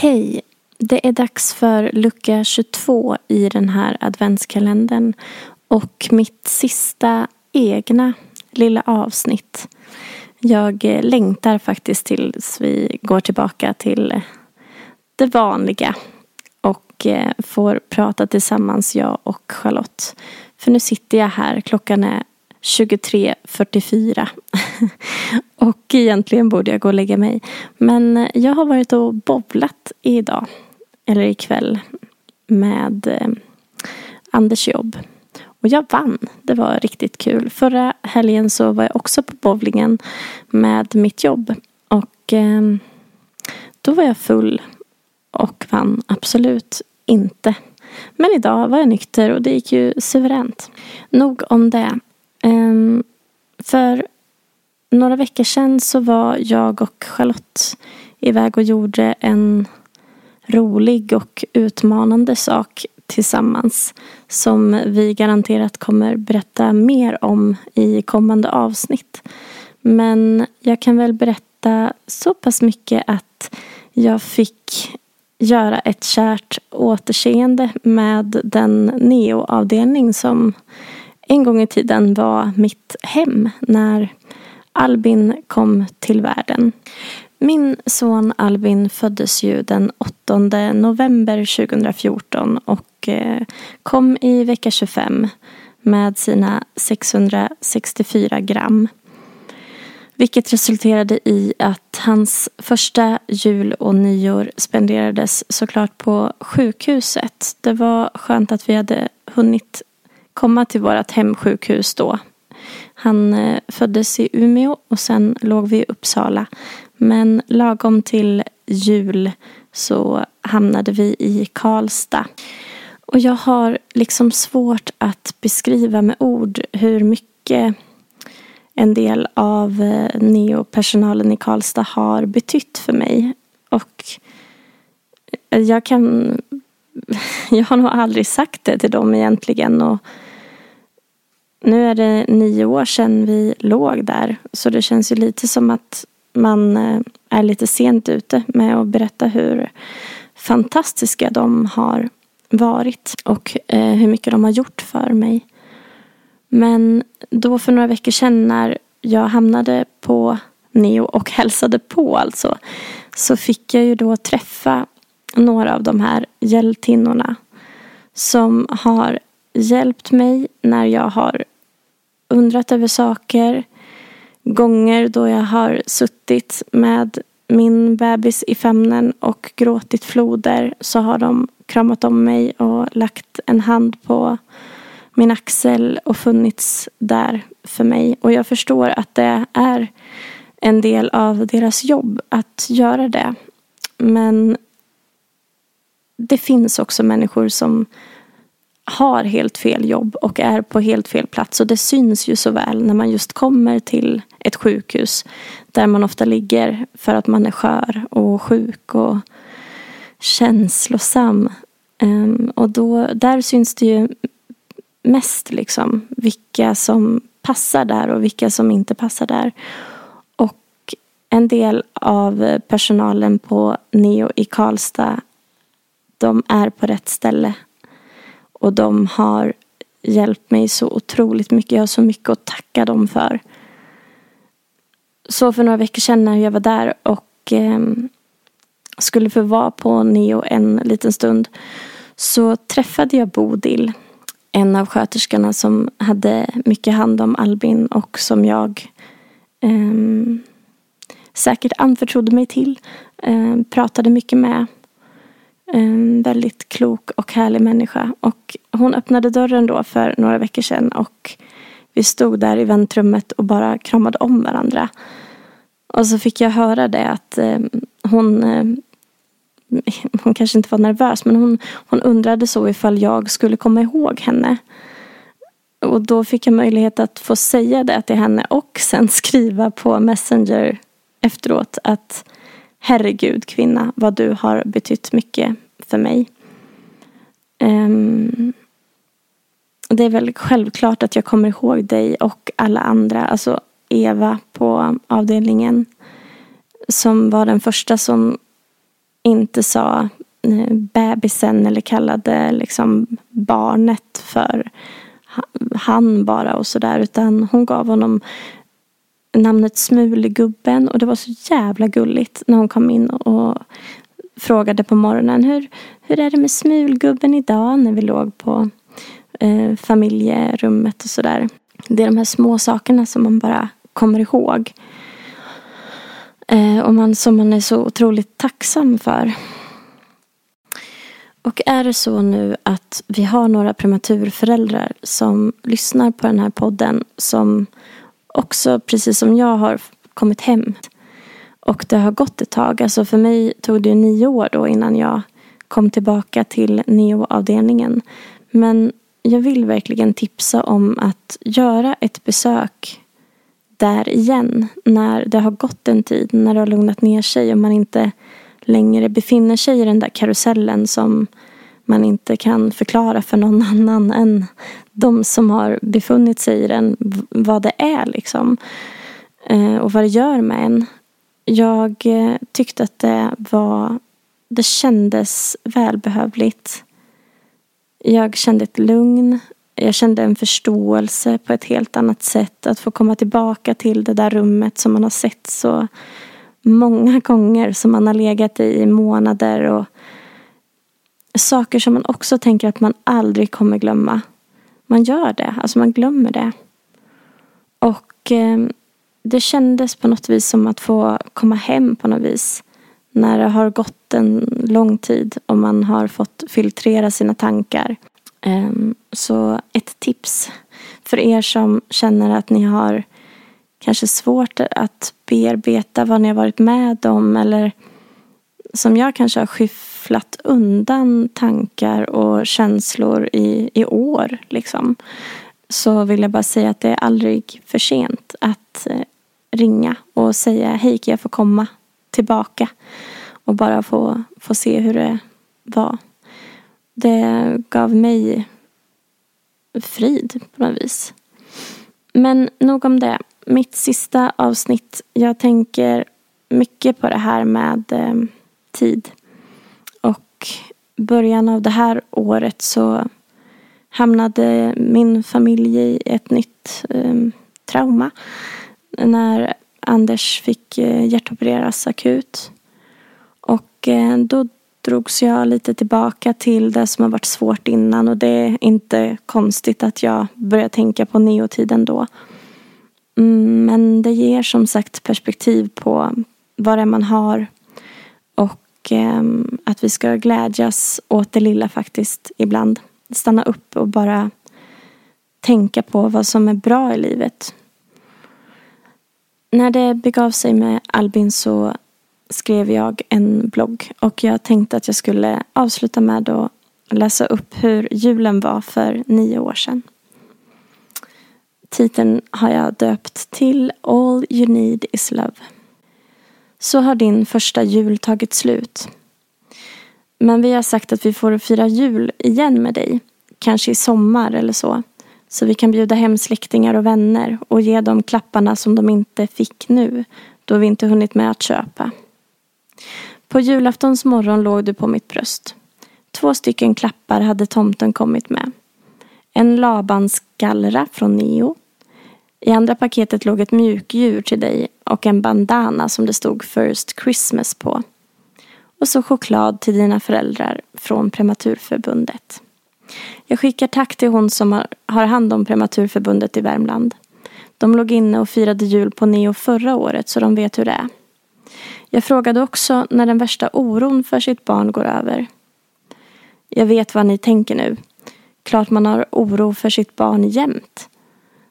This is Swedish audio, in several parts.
Hej! Det är dags för lucka 22 i den här adventskalendern och mitt sista egna lilla avsnitt. Jag eh, längtar faktiskt tills vi går tillbaka till eh, det vanliga och eh, får prata tillsammans jag och Charlotte. För nu sitter jag här, klockan är 23.44. och egentligen borde jag gå och lägga mig. Men jag har varit och bobblat idag. Eller ikväll. Med Anders jobb. Och jag vann. Det var riktigt kul. Förra helgen så var jag också på bowlingen med mitt jobb. Och eh, då var jag full. Och vann absolut inte. Men idag var jag nykter och det gick ju suveränt. Nog om det. Eh, för några veckor sedan så var jag och Charlotte iväg och gjorde en rolig och utmanande sak tillsammans som vi garanterat kommer berätta mer om i kommande avsnitt. Men jag kan väl berätta så pass mycket att jag fick göra ett kärt återseende med den neoavdelning som en gång i tiden var mitt hem när Albin kom till världen. Min son Albin föddes ju den 8 november 2014 och Eh, kom i vecka 25 med sina 664 gram. Vilket resulterade i att hans första jul och nyår spenderades såklart på sjukhuset. Det var skönt att vi hade hunnit komma till vårt hemsjukhus då. Han eh, föddes i Umeå och sen låg vi i Uppsala. Men lagom till jul så hamnade vi i Karlstad. Och jag har liksom svårt att beskriva med ord hur mycket en del av eh, neopersonalen i Karlstad har betytt för mig. Och eh, jag kan... Jag har nog aldrig sagt det till dem egentligen. Och nu är det nio år sedan vi låg där. Så det känns ju lite som att man eh, är lite sent ute med att berätta hur fantastiska de har varit. Och eh, hur mycket de har gjort för mig. Men då för några veckor sedan när jag hamnade på Neo och hälsade på alltså. Så fick jag ju då träffa några av de här hjältinnorna. Som har hjälpt mig när jag har undrat över saker. Gånger då jag har suttit med min bebis i famnen och gråtit floder så har de kramat om mig och lagt en hand på min axel och funnits där för mig. Och jag förstår att det är en del av deras jobb att göra det. Men det finns också människor som har helt fel jobb och är på helt fel plats. Och det syns ju så väl när man just kommer till ett sjukhus där man ofta ligger för att man är skör och sjuk och känslosam. Ehm, och då, där syns det ju mest liksom vilka som passar där och vilka som inte passar där. Och en del av personalen på Neo i Karlstad de är på rätt ställe och de har hjälpt mig så otroligt mycket. Jag har så mycket att tacka dem för. Så för några veckor sedan när jag var där och eh, skulle få vara på Neo en liten stund så träffade jag Bodil. En av sköterskorna som hade mycket hand om Albin och som jag eh, säkert anförtrodde mig till. Eh, pratade mycket med en väldigt klok och härlig människa. Och hon öppnade dörren då för några veckor sedan och vi stod där i väntrummet och bara kramade om varandra. Och så fick jag höra det att eh, hon ehm, hon kanske inte var nervös men hon, hon undrade så ifall jag skulle komma ihåg henne. Och då fick jag möjlighet att få säga det till henne och sen skriva på Messenger efteråt att herregud kvinna vad du har betytt mycket för mig. Um, det är väl självklart att jag kommer ihåg dig och alla andra. Alltså Eva på avdelningen. Som var den första som inte sa eh, bebisen eller kallade liksom barnet för han bara och sådär. Utan hon gav honom namnet Smulgubben och det var så jävla gulligt när hon kom in och frågade på morgonen hur, hur är det med Smulgubben idag när vi låg på eh, familjerummet och sådär. Det är de här små sakerna som man bara kommer ihåg. Eh, Och man, som man är så otroligt tacksam för. Och är det så nu att vi har några prematurföräldrar som lyssnar på den här podden som också, precis som jag, har kommit hem. Och det har gått ett tag. Alltså för mig tog det nio år då innan jag kom tillbaka till neoavdelningen. Men jag vill verkligen tipsa om att göra ett besök där igen när det har gått en tid, när det har lugnat ner sig och man inte längre befinner sig i den där karusellen som man inte kan förklara för någon annan än de som har befunnit sig i den vad det är liksom. Eh, och vad det gör med en. Jag eh, tyckte att det var det kändes välbehövligt. Jag kände ett lugn. Jag kände en förståelse på ett helt annat sätt. Att få komma tillbaka till det där rummet som man har sett så många gånger. Som man har legat i i månader. Och saker som man också tänker att man aldrig kommer glömma. Man gör det. Alltså man glömmer det. Och eh, det kändes på något vis som att få komma hem på något vis. När det har gått en lång tid och man har fått filtrera sina tankar. Ehm, så ett tips för er som känner att ni har kanske svårt att bearbeta vad ni har varit med om eller som jag kanske har skyfflat undan tankar och känslor i, i år. Liksom. Så vill jag bara säga att det är aldrig för sent att eh, ringa och säga hej kan jag få komma tillbaka och bara få, få se hur det var. Det gav mig frid på något vis. Men nog om det. Mitt sista avsnitt. Jag tänker mycket på det här med eh, tid. Och början av det här året så hamnade min familj i ett nytt eh, trauma. När Anders fick eh, hjärtopereras akut. Och eh, då drogs jag lite tillbaka till det som har varit svårt innan och det är inte konstigt att jag börjar tänka på neotiden då. Mm, men det ger som sagt perspektiv på vad det är man har och ehm, att vi ska glädjas åt det lilla faktiskt ibland. Stanna upp och bara tänka på vad som är bra i livet. När det begav sig med Albin så skrev jag en blogg och jag tänkte att jag skulle avsluta med att läsa upp hur julen var för nio år sedan. Titeln har jag döpt till All you need is love. Så har din första jul tagit slut. Men vi har sagt att vi får fira jul igen med dig. Kanske i sommar eller så. Så vi kan bjuda hem släktingar och vänner och ge dem klapparna som de inte fick nu. Då vi inte hunnit med att köpa. På julaftons morgon låg du på mitt bröst. Två stycken klappar hade tomten kommit med. En Labanskallra från Neo. I andra paketet låg ett mjukdjur till dig och en bandana som det stod First Christmas på. Och så choklad till dina föräldrar från Prematurförbundet. Jag skickar tack till hon som har hand om Prematurförbundet i Värmland. De låg inne och firade jul på Neo förra året så de vet hur det är. Jag frågade också när den värsta oron för sitt barn går över. Jag vet vad ni tänker nu. Klart man har oro för sitt barn jämt.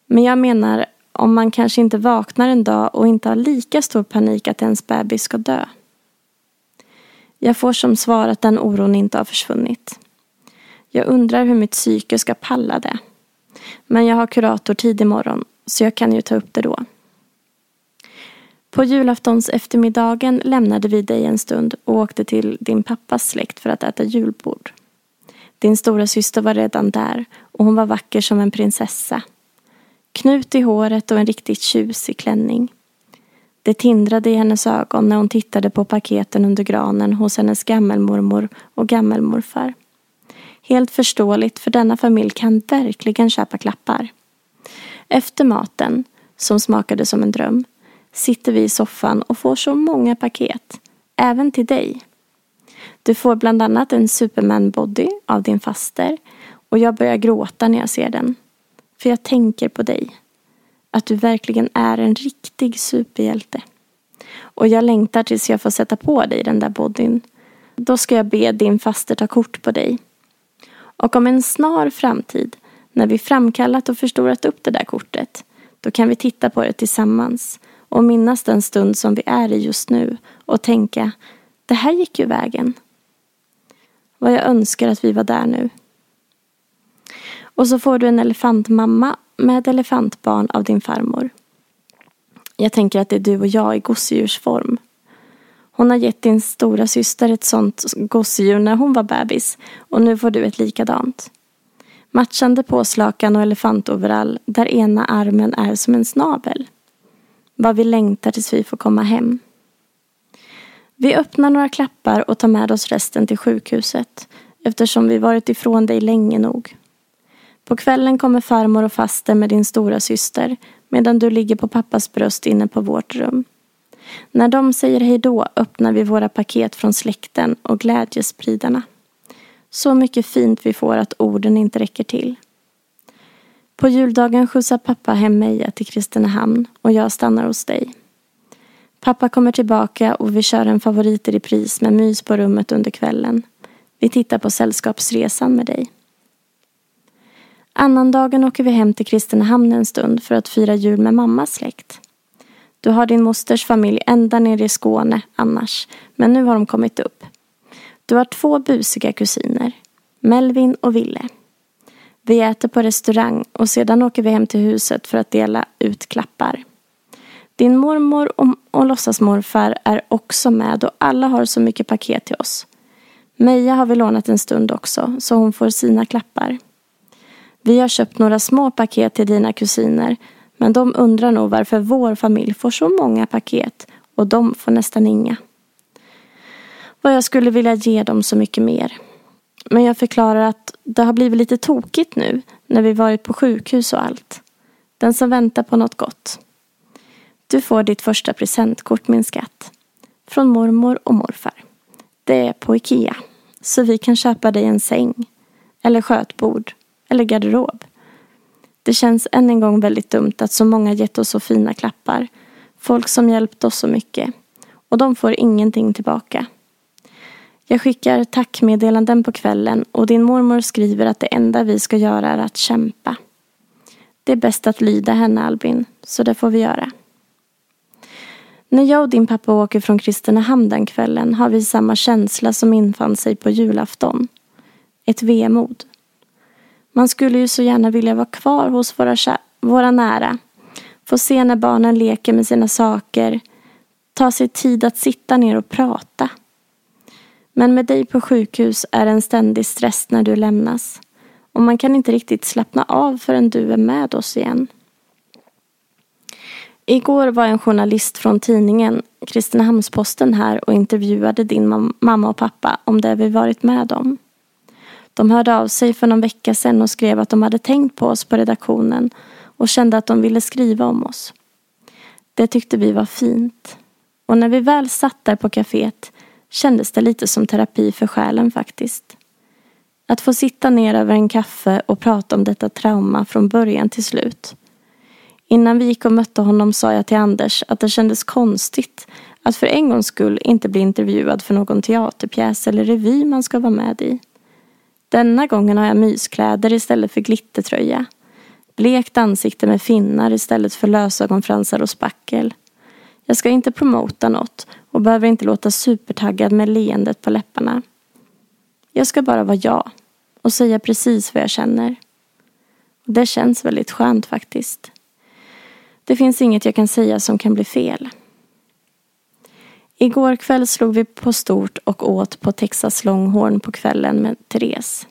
Men jag menar om man kanske inte vaknar en dag och inte har lika stor panik att ens bebis ska dö. Jag får som svar att den oron inte har försvunnit. Jag undrar hur mitt psyke ska palla det. Men jag har kurator tid imorgon så jag kan ju ta upp det då. På julaftons eftermiddagen lämnade vi dig en stund och åkte till din pappas släkt för att äta julbord. Din stora syster var redan där och hon var vacker som en prinsessa. Knut i håret och en riktigt tjusig klänning. Det tindrade i hennes ögon när hon tittade på paketen under granen hos hennes gammelmormor och gammelmorfar. Helt förståeligt för denna familj kan verkligen köpa klappar. Efter maten, som smakade som en dröm, sitter vi i soffan och får så många paket, även till dig. Du får bland annat en Superman-body av din faster och jag börjar gråta när jag ser den. För jag tänker på dig. Att du verkligen är en riktig superhjälte. Och jag längtar tills jag får sätta på dig den där bodyn. Då ska jag be din faster ta kort på dig. Och om en snar framtid, när vi framkallat och förstorat upp det där kortet, då kan vi titta på det tillsammans och minnas den stund som vi är i just nu och tänka, det här gick ju vägen. Vad jag önskar att vi var där nu. Och så får du en elefantmamma med elefantbarn av din farmor. Jag tänker att det är du och jag i gosedjursform. Hon har gett din stora syster ett sånt gosedjur när hon var bebis och nu får du ett likadant. Matchande påslakan och elefantoverall där ena armen är som en snabel. Vad vi längtar tills vi får komma hem. Vi öppnar några klappar och tar med oss resten till sjukhuset eftersom vi varit ifrån dig länge nog. På kvällen kommer farmor och faster med din stora syster medan du ligger på pappas bröst inne på vårt rum. När de säger hej då öppnar vi våra paket från släkten och glädjespridarna. Så mycket fint vi får att orden inte räcker till. På juldagen skjutsar pappa hem Meja till Kristinehamn och jag stannar hos dig. Pappa kommer tillbaka och vi kör en favorit i repris med mys på rummet under kvällen. Vi tittar på Sällskapsresan med dig. Annandagen åker vi hem till Kristinehamn en stund för att fira jul med mammas släkt. Du har din mosters familj ända nere i Skåne annars, men nu har de kommit upp. Du har två busiga kusiner, Melvin och Ville. Vi äter på restaurang och sedan åker vi hem till huset för att dela ut klappar. Din mormor och, och låtsasmorfar är också med och alla har så mycket paket till oss. Meja har vi lånat en stund också, så hon får sina klappar. Vi har köpt några små paket till dina kusiner, men de undrar nog varför vår familj får så många paket och de får nästan inga. Vad jag skulle vilja ge dem så mycket mer. Men jag förklarar att det har blivit lite tokigt nu när vi varit på sjukhus och allt. Den som väntar på något gott. Du får ditt första presentkort min skatt. Från mormor och morfar. Det är på Ikea. Så vi kan köpa dig en säng. Eller skötbord. Eller garderob. Det känns än en gång väldigt dumt att så många gett oss så fina klappar. Folk som hjälpt oss så mycket. Och de får ingenting tillbaka. Jag skickar tackmeddelanden på kvällen och din mormor skriver att det enda vi ska göra är att kämpa. Det är bäst att lyda henne Albin, så det får vi göra. När jag och din pappa åker från Kristinehamn den kvällen har vi samma känsla som infann sig på julafton. Ett vemod. Man skulle ju så gärna vilja vara kvar hos våra, våra nära. Få se när barnen leker med sina saker. Ta sig tid att sitta ner och prata. Men med dig på sjukhus är det en ständig stress när du lämnas. Och man kan inte riktigt slappna av förrän du är med oss igen. Igår var en journalist från tidningen Kristinehamnsposten här och intervjuade din mamma och pappa om det vi varit med om. De hörde av sig för någon vecka sedan och skrev att de hade tänkt på oss på redaktionen och kände att de ville skriva om oss. Det tyckte vi var fint. Och när vi väl satt där på kaféet kändes det lite som terapi för själen faktiskt. Att få sitta ner över en kaffe och prata om detta trauma från början till slut. Innan vi gick och mötte honom sa jag till Anders att det kändes konstigt att för en gångs skull inte bli intervjuad för någon teaterpjäs eller revy man ska vara med i. Denna gången har jag myskläder istället för glittertröja. Blekt ansikte med finnar istället för lösögonfransar och spackel. Jag ska inte promota något och behöver inte låta supertaggad med leendet på läpparna. Jag ska bara vara jag och säga precis vad jag känner. Det känns väldigt skönt faktiskt. Det finns inget jag kan säga som kan bli fel. Igår kväll slog vi på stort och åt på Texas Longhorn på kvällen med Therese.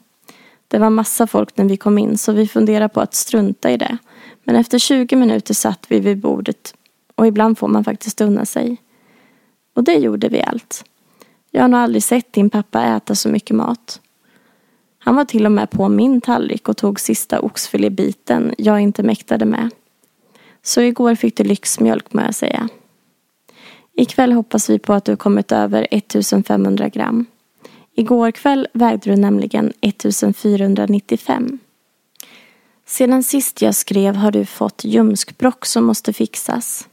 Det var massa folk när vi kom in så vi funderade på att strunta i det. Men efter 20 minuter satt vi vid bordet och ibland får man faktiskt unna sig. Och det gjorde vi allt. Jag har nog aldrig sett din pappa äta så mycket mat. Han var till och med på min tallrik och tog sista oxfilébiten jag inte mäktade med. Så igår fick du lyxmjölk må jag säga. Ikväll hoppas vi på att du kommit över 1500 gram. Igår kväll vägde du nämligen 1495. Sedan sist jag skrev har du fått ljumskbråck som måste fixas.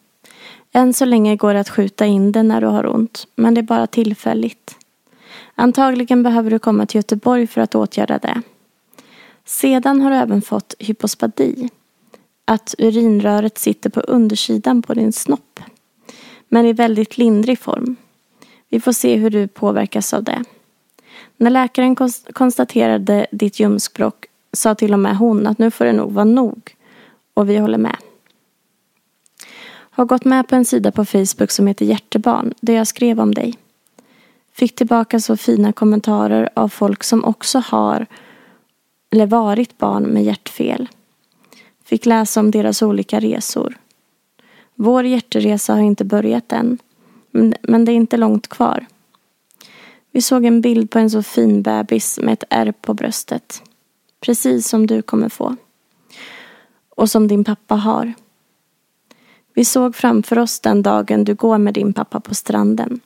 Än så länge går det att skjuta in det när du har ont, men det är bara tillfälligt. Antagligen behöver du komma till Göteborg för att åtgärda det. Sedan har du även fått hypospadi. Att urinröret sitter på undersidan på din snopp. Men i väldigt lindrig form. Vi får se hur du påverkas av det. När läkaren konstaterade ditt ljumskbråck sa till och med hon att nu får det nog vara nog. Och vi håller med. Har gått med på en sida på Facebook som heter Hjärtebarn där jag skrev om dig. Fick tillbaka så fina kommentarer av folk som också har eller varit barn med hjärtfel. Fick läsa om deras olika resor. Vår hjärteresa har inte börjat än. Men det är inte långt kvar. Vi såg en bild på en så fin bebis med ett ärr på bröstet. Precis som du kommer få. Och som din pappa har. Vi såg framför oss den dagen du går med din pappa på stranden.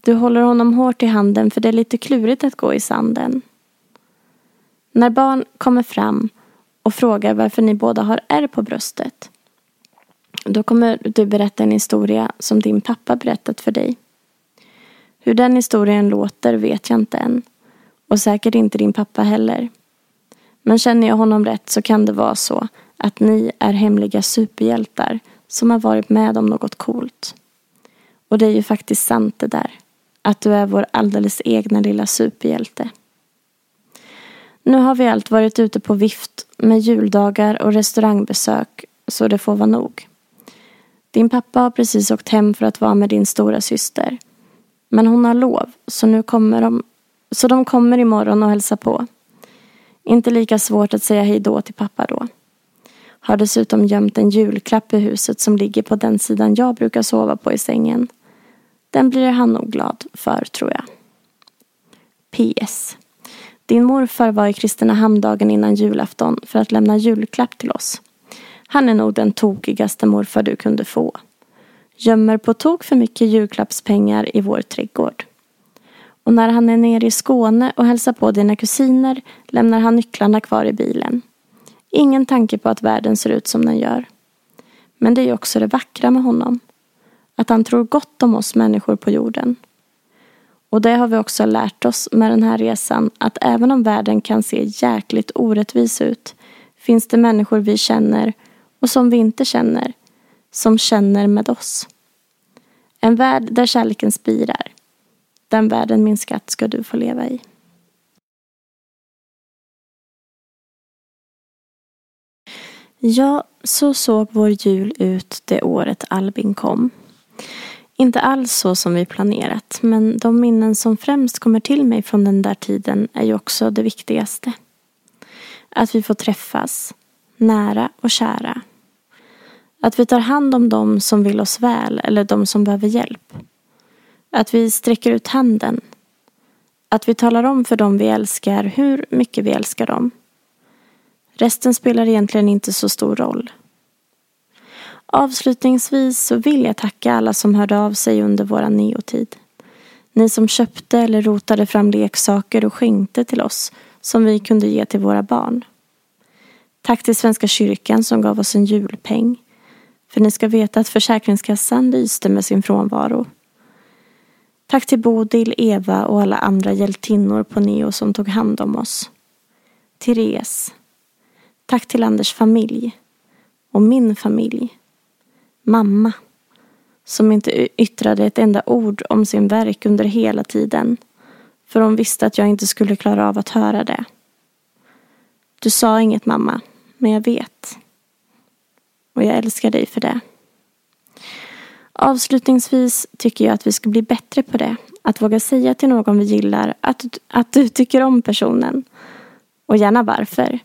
Du håller honom hårt i handen för det är lite klurigt att gå i sanden. När barn kommer fram och frågar varför ni båda har ärr på bröstet. Då kommer du berätta en historia som din pappa berättat för dig. Hur den historien låter vet jag inte än. Och säkert inte din pappa heller. Men känner jag honom rätt så kan det vara så att ni är hemliga superhjältar som har varit med om något coolt. Och det är ju faktiskt sant det där. Att du är vår alldeles egna lilla superhjälte. Nu har vi allt varit ute på vift med juldagar och restaurangbesök så det får vara nog. Din pappa har precis åkt hem för att vara med din stora syster. Men hon har lov så nu kommer de, så de kommer imorgon och hälsar på. Inte lika svårt att säga hej då till pappa då. Har dessutom gömt en julklapp i huset som ligger på den sidan jag brukar sova på i sängen. Den blir han nog glad för, tror jag. PS. Din morfar var i Kristinehamn dagen innan julafton för att lämna julklapp till oss. Han är nog den tokigaste morfar du kunde få. Gömmer på tok för mycket julklappspengar i vår trädgård. Och när han är nere i Skåne och hälsar på dina kusiner lämnar han nycklarna kvar i bilen. Ingen tanke på att världen ser ut som den gör. Men det är ju också det vackra med honom. Att han tror gott om oss människor på jorden. Och det har vi också lärt oss med den här resan att även om världen kan se jäkligt orättvis ut finns det människor vi känner och som vi inte känner som känner med oss. En värld där kärleken spirar. Den världen min skatt ska du få leva i. Ja, så såg vår jul ut det året Albin kom. Inte alls så som vi planerat, men de minnen som främst kommer till mig från den där tiden är ju också det viktigaste. Att vi får träffas, nära och kära. Att vi tar hand om dem som vill oss väl eller de som behöver hjälp. Att vi sträcker ut handen. Att vi talar om för dem vi älskar hur mycket vi älskar dem. Resten spelar egentligen inte så stor roll. Avslutningsvis så vill jag tacka alla som hörde av sig under vår neotid. Ni som köpte eller rotade fram leksaker och skänkte till oss som vi kunde ge till våra barn. Tack till Svenska kyrkan som gav oss en julpeng. För ni ska veta att Försäkringskassan lyste med sin frånvaro. Tack till Bodil, Eva och alla andra hjältinnor på Neo som tog hand om oss. Therese. Tack till Anders familj. Och min familj. Mamma. Som inte yttrade ett enda ord om sin verk under hela tiden. För hon visste att jag inte skulle klara av att höra det. Du sa inget mamma, men jag vet. Och jag älskar dig för det. Avslutningsvis tycker jag att vi ska bli bättre på det. Att våga säga till någon vi gillar att, att du tycker om personen. Och gärna varför.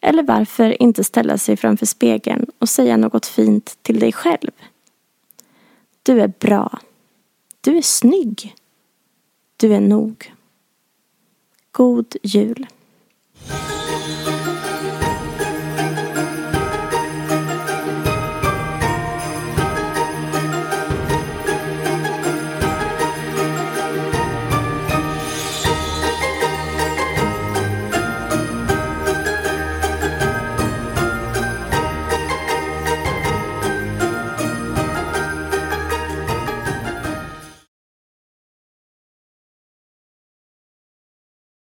Eller varför inte ställa sig framför spegeln och säga något fint till dig själv. Du är bra. Du är snygg. Du är nog. God jul.